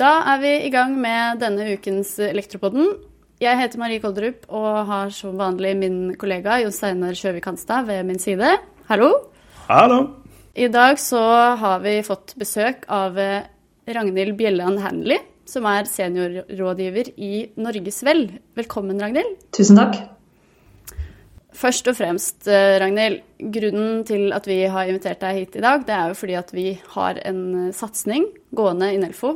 Da er vi i gang med denne ukens Elektropodden. Jeg heter Marie Kolderup og har som vanlig min kollega Jon Steinar Sjøvik Hanstad ved min side. Hallo. Hallo. I dag så har vi fått besøk av Ragnhild Bjelland Hanley, som er seniorrådgiver i Norges Vel. Velkommen, Ragnhild. Tusen takk. Først og fremst, eh, Ragnhild. Grunnen til at vi har invitert deg hit i dag, det er jo fordi at vi har en eh, satsing gående i Nelfo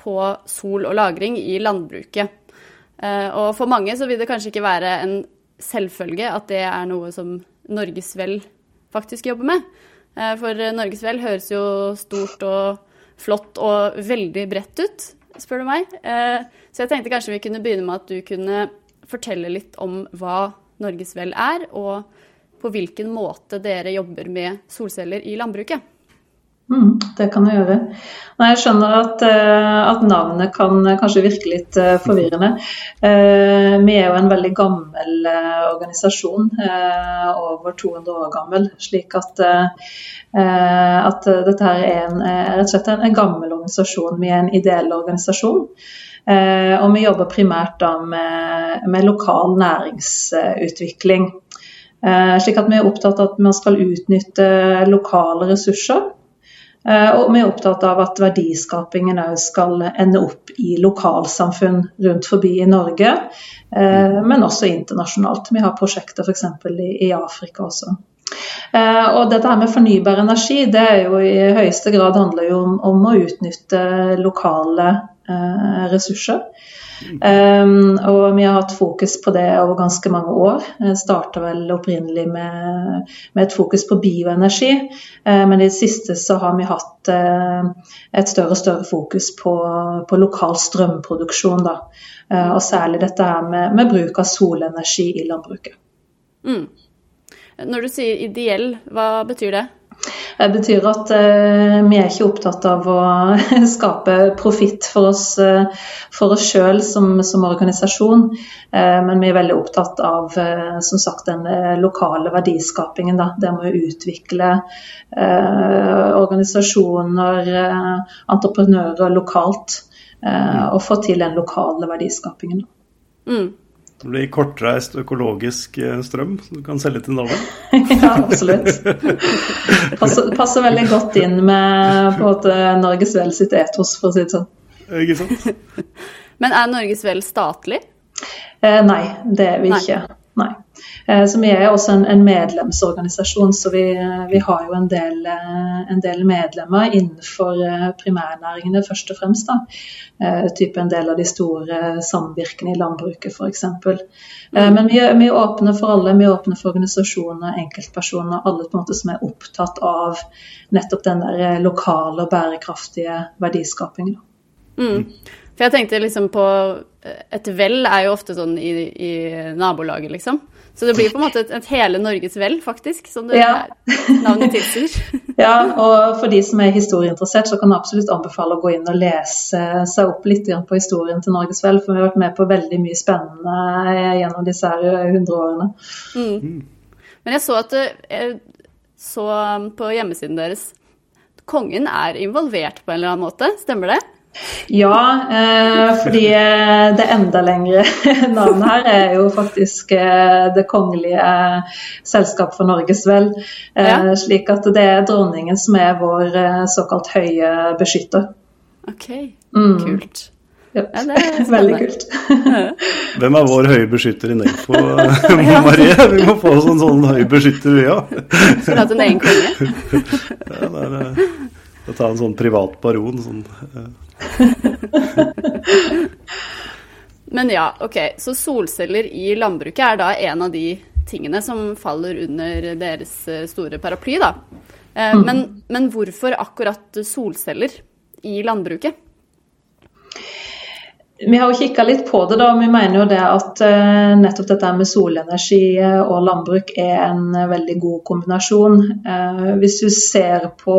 på sol og lagring i landbruket. Eh, og for mange så vil det kanskje ikke være en selvfølge at det er noe som Norges Vel faktisk jobber med. For Norges Vel høres jo stort og flott og veldig bredt ut, spør du meg. Så jeg tenkte kanskje vi kunne begynne med at du kunne fortelle litt om hva Norges Vel er, og på hvilken måte dere jobber med solceller i landbruket. Mm, det kan jeg gjøre. Jeg skjønner at, eh, at, navnet kan kanskje virke litt eh, forvirrende. Eh, vi er jo en veldig gammel organisasjon, over 200 år gammel. Slik at, at dette her er, en, slett en gammel organisasjon. Vi er en ideell organisasjon. Og vi jobber primært da med, med lokal næringsutvikling. Slik at vi er opptatt av at man skal utnytte lokale ressurser Eh, og vi er opptatt av at verdiskapingen òg skal ende opp i lokalsamfunn rundt forbi i Norge, eh, men også internasjonalt. Vi har prosjekter f.eks. i Afrika også. Eh, og dette her med fornybar energi det er jo i høyeste grad handler jo om, om å utnytte lokale ressurser. Um, og vi har hatt fokus på det over ganske mange år. Det starta vel opprinnelig med, med, et fokus på bioenergi, uh, men i det siste så har vi hatt et større og større fokus på, på lokal strømproduksjon. Da. Og særlig dette her med, med, bruk av solenergi i landbruket. Mm. Når du sier ideell, hva betyr det? Det betyr at uh, vi er ikke opptatt av å skape profitt for oss, uh, for oss sjøl som, som, organisasjon, men vi er veldig opptatt av som sagt, den lokale verdiskapingen. Da. Det med å utvikle organisasjoner, entreprenører lokalt, og få til den lokale verdiskapingen. Mm. Det blir kortreist økologisk eh, strøm som du kan selge til Norge? ja, absolutt. Passer, passer, veldig godt inn med på at Norges Vel sitt etos, for å si det sånn. Ikke sant? Men er Norges Vel statlig? Eh, nei, det er vi nei. ikke. Nei. Eh, så Vi er også en, en medlemsorganisasjon, så vi, vi har jo en del, eh, en del, medlemmer innenfor eh, primærnæringene, først og fremst. da. Type en del av de store samvirkene i landbruket, f.eks. Mm. Men vi, vi er åpne for alle. Vi er åpne for organisasjoner, enkeltpersoner, alle på en måte som er opptatt av nettopp den der lokale og bærekraftige verdiskapingen. Mm. For jeg tenkte liksom på Et vel er jo ofte sånn i, i nabolaget, liksom. Så det blir på en måte et, et hele Norges vel, faktisk, som det ja. navnet tilsier. ja, og for de som er historieinteressert, så kan jeg absolutt anbefale å gå inn og lese seg opp litt på historien til Norges vel, for vi har vært med på veldig mye spennende gjennom disse her 100 årene. Mm. Men jeg så at jeg så på hjemmesiden deres Kongen er involvert på en eller annen måte, stemmer det? Ja, eh, fordi eh, det enda lengre navnet her er jo faktisk eh, Det kongelige selskap for Norges vel. Eh, ja. Slik at det er dronningen som er vår såkalt høye beskytter. Ok, mm. kult. Ja, det er Veldig kult. Hvem er vår høye beskytter i Nelfo, Marie? Vi må få oss en sånn høy beskytter, vi òg. Skulle hatt en egen konge. ja, det er, å ta en sånn privat baron. Sånn, Men ja, ok. Så solceller i landbruket er da en av de tingene som faller under deres eh, store paraply, da. Eh, mm. Men, men hvorfor akkurat solceller i landbruket? Vi har jo kikka litt på det. da, Vi mener jo det at uh, nettopp dette med solenergi og landbruk er en uh, veldig god kombinasjon. Hvis du ser på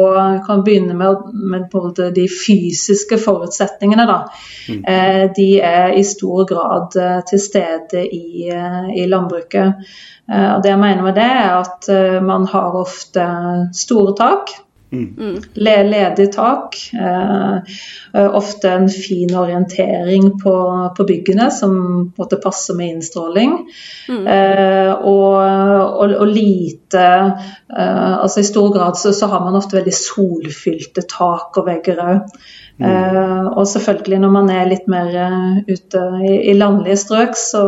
kan begynne med, med de fysiske forutsetningene. da, mm. De er i stor grad til stede i, i landbruket. og Det jeg mener med det, er at man har ofte store tak. Mm. Ledig tak. Eh, ofte en fin orientering på, på byggene som måtte passe med innstråling. Mm. Eh, og, og, og, lite eh, Altså i stor grad så, så, har man ofte veldig solfylte tak og vegger òg. Mm. Uh, og selvfølgelig når man er litt mer uh, ute i, i, landlige strøk, så,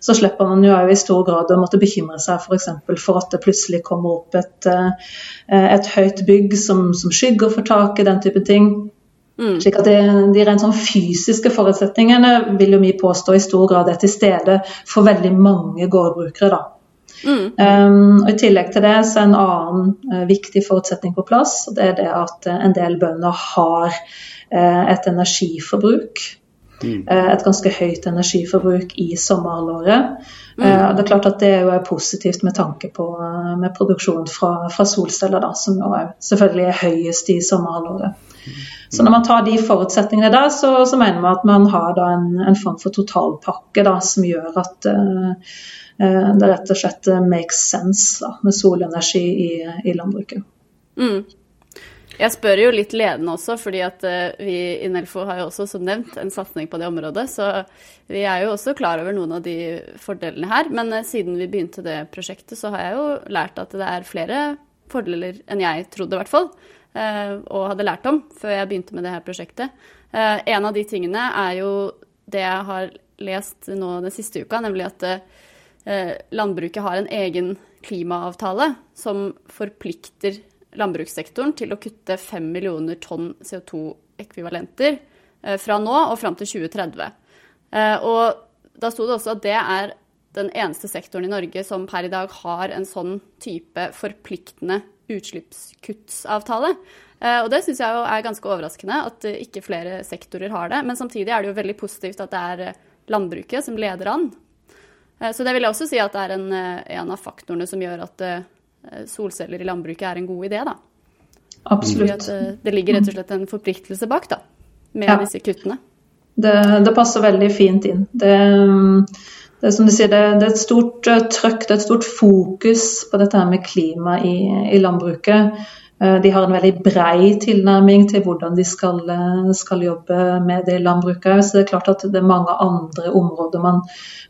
så, slipper man jo i stor grad å måtte bekymre seg f.eks. For, for at det plutselig kommer opp et, uh, et høyt bygg som, som, skygger for taket, den type ting. Mm. Slik at det, De rent sånn fysiske forutsetningene vil jo vi påstå i stor grad er til stede for veldig mange gårdbrukere. da. Mm. Um, og I tillegg til det så er en annen uh, viktig forutsetning på plass. og Det er det at uh, en del bønder har uh, et energiforbruk. Mm. Et ganske høyt energiforbruk i sommerhalvåret. Mm. Det er klart at det er positivt med tanke på med produksjon fra, fra solceller, da, som jo er, selvfølgelig er høyest i sommerhalvåret. Så når man tar de forutsetningene der, så, så mener man at man har en, en, form for totalpakke da, som gjør at det rett og slett makes sense da, med solenergi i, i landbruket. Mm. Jeg spør jo litt ledende også, fordi at uh, vi i Nelfo har jo også, som nevnt, en satsing på det området. Så vi er jo også klar over noen av de fordelene her. Men siden vi begynte det prosjektet, så har jeg jo lært at det er flere fordeler enn jeg trodde, i hvert fall. Og hadde lært om før jeg begynte med det her prosjektet. en av de tingene er jo det jeg har lest nå den siste uka, nemlig at landbruket har en egen klimaavtale som forplikter landbrukssektoren til å kutte 5 millioner tonn CO2-ekvivalenter eh, fra nå og fram til 2030. Eh, og da sto det også at det er den eneste sektoren i Norge som per i dag har en sånn type forpliktende utslippskuttsavtale. Eh, og det syns jeg jo er ganske overraskende at ikke flere sektorer har det. Men samtidig er det jo veldig positivt at det er landbruket som leder an. Så det vil jeg også si at det er en, en av faktorene som gjør at Eh, solceller i landbruket er en god idé, da. Absolutt. Eh, det ligger rett og slett en forpliktelse bak, da, med ja. disse kuttene. Det, det, passer veldig fint inn. Det, det, som du sier, det, det, er et stort eh, trøkk, det er et stort fokus på dette her med klima i, i landbruket. Eh, de har en veldig brei tilnærming til hvordan de skal, eh, skal, jobbe med det landbruket. Så det er klart at det er mange andre områder man,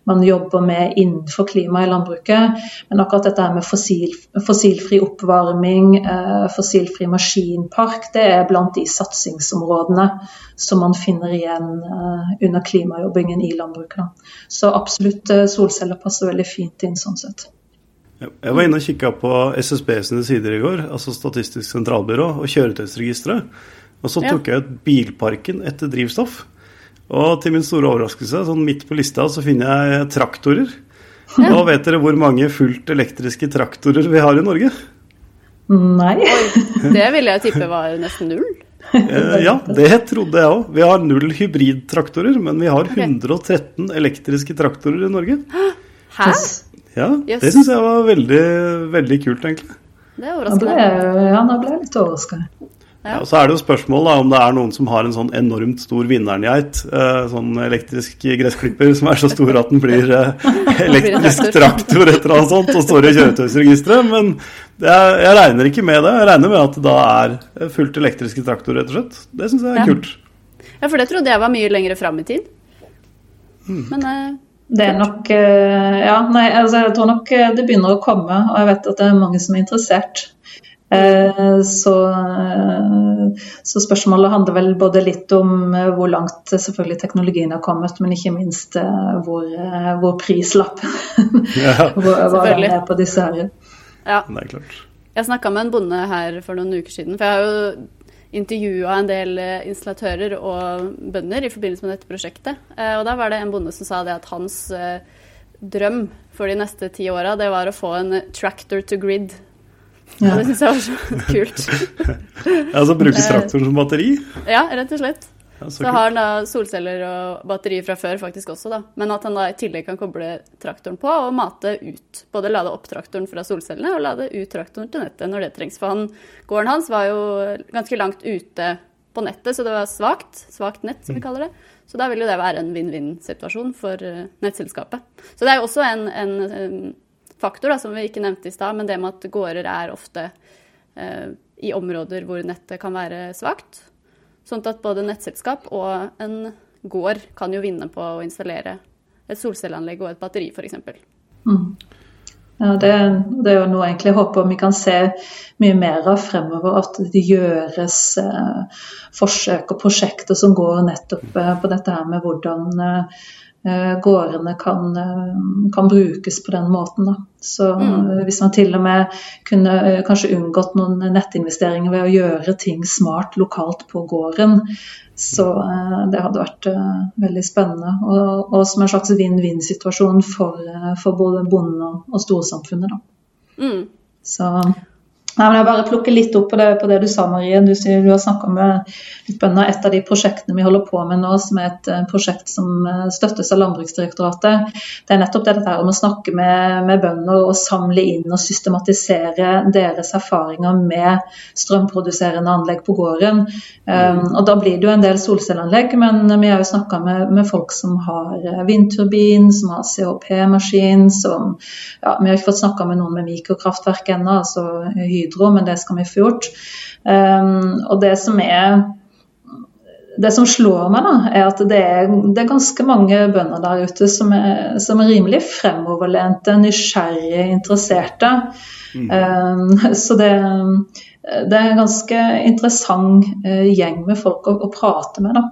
man jobber med innenfor klima i landbruket. Men akkurat dette med fossil, fossilfri oppvarming, eh, fossilfri maskinpark, det er blant de satsingsområdene som man finner igjen under klimajobbingen i landbruket. Så absolutt solceller passer veldig fint inn sånn sett. Jeg var inne og kikka på SSB sine sider i går, altså Statistisk sentralbyrå, og kjøretøysregisteret. Og så tok ja. jeg ut bilparken etter drivstoff. Og til min store overraskelse, sånn midt på lista, så finner jeg traktorer. Ja. Og vet dere hvor mange fullt elektriske traktorer vi har i Norge? Nei. Oi, det ville jeg tippe var nesten null. Eh, ja, det trodde jeg òg. Vi har null hybridtraktorer, men vi har 113 elektriske traktorer i Norge. Hæ? Ja, yes. det syns jeg var veldig, veldig kult, egentlig. Det er overraskende. Ja, nå ble jeg litt overraska. Ja. og Så er det jo spørsmål da, om det er noen som har en sånn enormt stor vinneren-geit. Eh, sånn elektrisk gressklipper som er så stor at den blir eh, elektrisk traktor etter eller annet sånt og står i kjøretøysregisteret. Men er, jeg regner ikke med det. Jeg regner med at det da er fullt elektriske traktor, rett og slett. Det syns jeg er ja. kult. Ja, for det trodde jeg var mye lenger fram i tid. Mm. Men eh, det er nok eh, Ja, nei, altså jeg tror nok eh, det begynner å komme, og jeg vet at det er mange som er interessert. Eh, så, så, spørsmålet handler vel både litt om hvor langt selvfølgelig teknologien har kommet, men ikke minst hvor, hvor prislappen ja. hva den er på disse her. Ja. Det er klart. Jeg snakka med en bonde her for noen uker siden. For jeg har jo intervjua en del eh, installatører og bønder i forbindelse med dette prosjektet. Eh, og da var det en bonde som sa det at hans eh, drøm for de neste ti åra, det var å få en tractor to grid. Ja. Og det syns jeg var så kult. altså bruke traktoren som batteri? Ja, rett og slett. Ja, så, så har han da solceller og batteri fra før faktisk også, da. Men at han da i tillegg kan koble traktoren på og mate ut. Både lade opp traktoren fra solcellene og lade ut traktoren til nettet når det trengs. For han, gården hans var jo ganske langt ute på nettet, så det var svakt. Svakt nett, som vi mm. kaller det. Så da vil jo det være en vinn-vinn-situasjon for uh, nettselskapet. Så det er jo også en, en, en faktor da, som vi ikke nevnte i stad, men det med at gårder er ofte eh, i områder hvor nettet kan være svakt. Sånn at både nettselskap og en gård kan jo vinne på å installere et solcelleanlegg og et batteri, f.eks. Mm. Ja, det, det, er jo noe jeg egentlig håper vi kan se mye mer av fremover. At det gjøres eh, forsøk og prosjekter som går nettopp eh, på dette her med hvordan eh, gårdene kan, eh, kan, brukes på den måten. Da. Så mm. Eh, hvis man til og med kunne kanskje unngått noen nettinvesteringer ved å gjøre ting smart lokalt på gården, så det hadde vært veldig spennende. Og, og som en slags vinn-vinn-situasjon for, for, både bonden og, storsamfunnet. Da. Mm. Så Nei, men jeg bare plukker litt opp på det, på det du sa, Marie. Du, du har snakka med litt bønder. Et av de prosjektene vi holder på med nå, som er et uh, prosjekt som uh, støttes av Landbruksdirektoratet, det er nettopp det dette om å snakke med, med, bønder og samle inn og systematisere deres erfaringer med strømproduserende anlegg på gården. Um, og Da blir det jo en del solcelleanlegg, men vi har jo snakka med, med, folk som har vindturbin, som har CHP-maskin, som ja, Vi har ikke fått snakka med noen med mikrokraftverk ennå. altså Hydro, men det skal vi få gjort. Um, og det som er det som slår meg, da, er at det er, det er ganske mange bønder der ute som er, som er rimelig fremoverlente, nysgjerrige, interesserte. Mm. Um, så det, det, er en ganske interessant uh, gjeng med folk å, å prate med, da.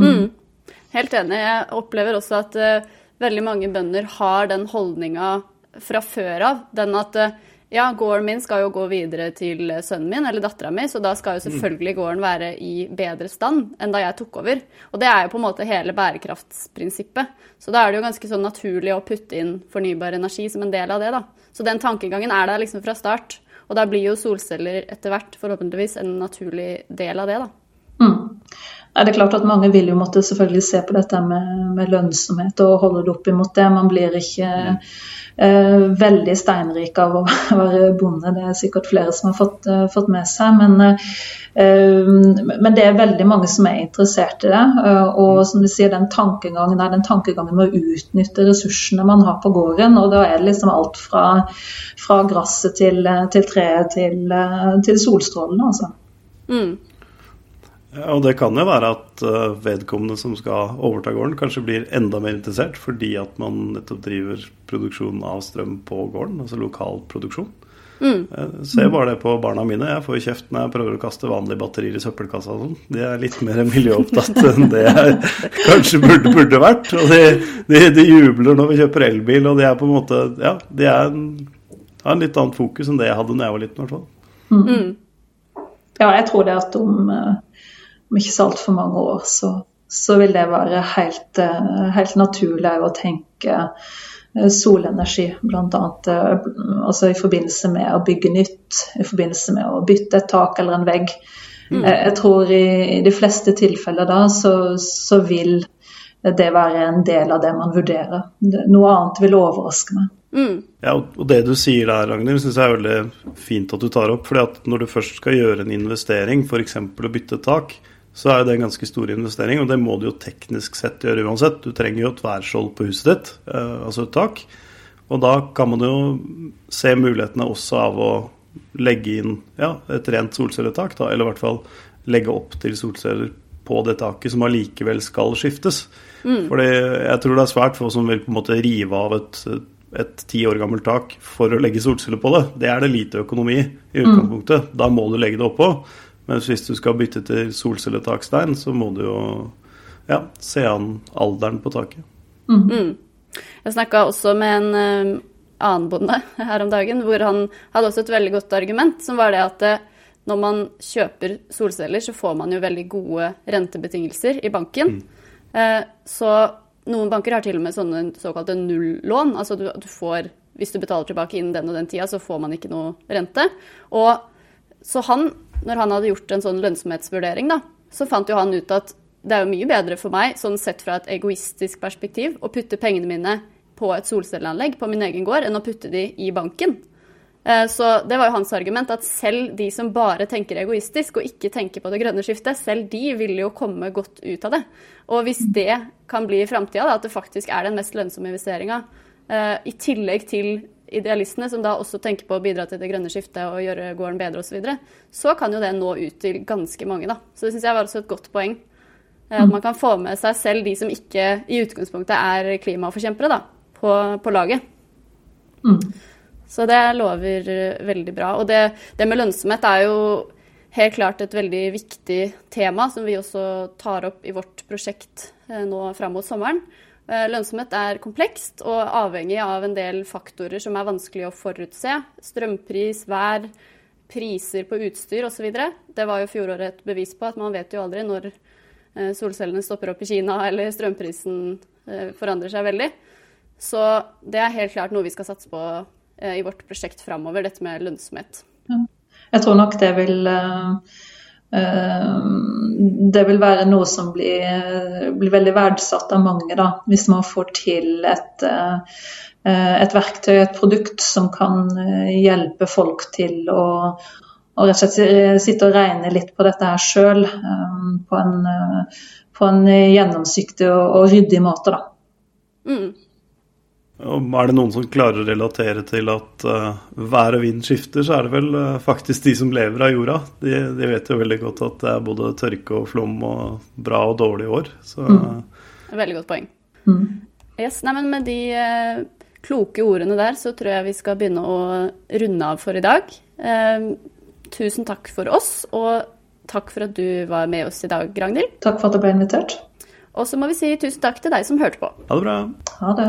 Mm. Mm. Helt enig. Jeg opplever også at uh, veldig mange bønder har den holdninga fra før av. Den at uh, ja, gården min skal jo gå videre til sønnen min eller dattera mi, så da skal jo selvfølgelig gården være i bedre stand enn da jeg tok over. Og det er jo på en måte hele bærekraftsprinsippet. Så da er det jo ganske sånn naturlig å putte inn fornybar energi som en del av det, da. Så den tankegangen er der liksom fra start. Og da blir jo solceller etter hvert forhåpentligvis en naturlig del av det, da. Mm. Er det klart at Mange vil jo måtte selvfølgelig se på dette med, med lønnsomhet og holde det opp imot det. Man blir ikke eh, veldig steinrik av å være bonde, det er sikkert flere som har fått, uh, fått med seg. Men, uh, men, det er veldig mange som er interessert i det. Uh, og som du sier, den tankegangen er den tankegangen med å utnytte ressursene man har på gården. Og da er det liksom alt fra, fra gresset til, til treet til, til solstrålene, altså. Mm. Og det kan jo være at eh, vedkommende som skal overta gården, kanskje blir enda mer interessert fordi at man nettopp driver produksjon av strøm på gården, altså lokal produksjon. Mm. Jeg ser bare det på barna mine. Jeg får kjeft når jeg prøver å kaste vanlige batterier i søppelkassa og sånn. De er litt mer miljøopptatt enn det jeg kanskje burde, burde vært. Og de, de, de, jubler når vi kjøper elbil, og de er på en måte Ja, de er en, har en litt annet fokus enn det jeg hadde da jeg var liten, i hvert fall. Mm. Ja, jeg tror det at om om ikke så altfor mange år, så, så, vil det være helt, eh, helt naturlig å tenke eh, solenergi, bl.a. annet altså i forbindelse med å bygge nytt, i forbindelse med å bytte et tak eller en vegg. Mm. Jeg tror i, i, de fleste tilfeller da så, så, vil det være en del av det man vurderer. Noe annet vil overraske meg. Mm. Ja, og Det du sier der, Ragnhild, syns jeg er veldig fint at du tar opp. fordi at Når du først skal gjøre en investering, f.eks. å bytte tak, så er det en ganske stor investering, og det må du jo teknisk sett gjøre uansett. Du trenger jo et værskjold på huset ditt, eh, altså et tak. Og da kan man jo se mulighetene også av å legge inn ja, et rent solcelletak, da, eller i hvert fall legge opp til solceller på det taket som allikevel skal skiftes. Mm. Fordi jeg tror det er svært få som vil på en måte rive av et, et ti år gammelt tak for å legge solceller på det. Det er det lite økonomi i mm. utgangspunktet. Mm. Da må du legge det oppå. Mens hvis du skal bytte til solcelletakstein, så må du jo ja, se an alderen på taket. Mm. Mm. Jeg snakka også med en uh, annen bonde her om dagen, hvor han hadde også et veldig godt argument, som var det at uh, når man kjøper solceller, så får man jo veldig gode rentebetingelser i banken. Mm. Uh, så noen banker har til og med sånne såkalte nullån. Altså du, du får, hvis du betaler tilbake innen den og den tida, så får man ikke noe rente. Og så han når han hadde gjort en sånn lønnsomhetsvurdering, da, så fant jo han ut at det er jo mye bedre for meg, sånn sett fra et egoistisk perspektiv, å putte pengene mine på et solcelleanlegg på min egen gård, enn å putte de i banken. Eh, så det var jo hans argument, at selv de som bare tenker egoistisk og ikke tenker på det grønne skiftet, selv de vil jo komme godt ut av det. Og hvis det kan bli i framtida, at det faktisk er den mest lønnsomme investeringa, eh, i tillegg til idealistene som da også tenker på å bidra til det grønne skiftet og gjøre gården bedre osv., så, videre, så kan jo det nå ut til ganske mange. da. Så det syns jeg var også et godt poeng. Eh, at man kan få med seg selv de som ikke i utgangspunktet er klimaforkjempere, da, på, på laget. Mm. Så det lover veldig bra. Og det, det med lønnsomhet er jo helt klart et veldig viktig tema, som vi også tar opp i vårt prosjekt eh, nå fram mot sommeren. Eh, lønnsomhet er komplekst og avhengig av en del faktorer som er vanskelig å forutse. Strømpris, vær, priser på utstyr osv. Det var jo fjoråret et bevis på at man vet jo aldri når eh, solcellene stopper opp i Kina eller strømprisen forandrer seg veldig. Så det er helt klart noe vi skal satse på i vårt prosjekt framover, dette med lønnsomhet. Jeg tror nok det vil eh, eh, det vil være noe som blir, blir veldig verdsatt av mange, da, hvis man får til et, eh, et verktøy, et produkt, som kan hjelpe folk til å, å rett og slett sitte og regne litt på dette her sjøl, på, på, en gjennomsiktig og, og ryddig måte. da. Mm. Er det noen som klarer å relatere til at uh, vær og vind skifter, så er det vel uh, faktisk de som lever av jorda. De, de, vet jo veldig godt at det er både tørke og flom og bra og dårlige år. Så, mm. Veldig godt poeng. Mm. Yes, nei, men med de uh, kloke ordene der, så tror jeg vi skal begynne å runde av for i dag. tusen takk for oss, og takk for at du var med oss i dag, Ragnhild. Takk for at jeg ble invitert. Og så må vi si tusen takk til deg som hørte på. Ha det bra. Ha det.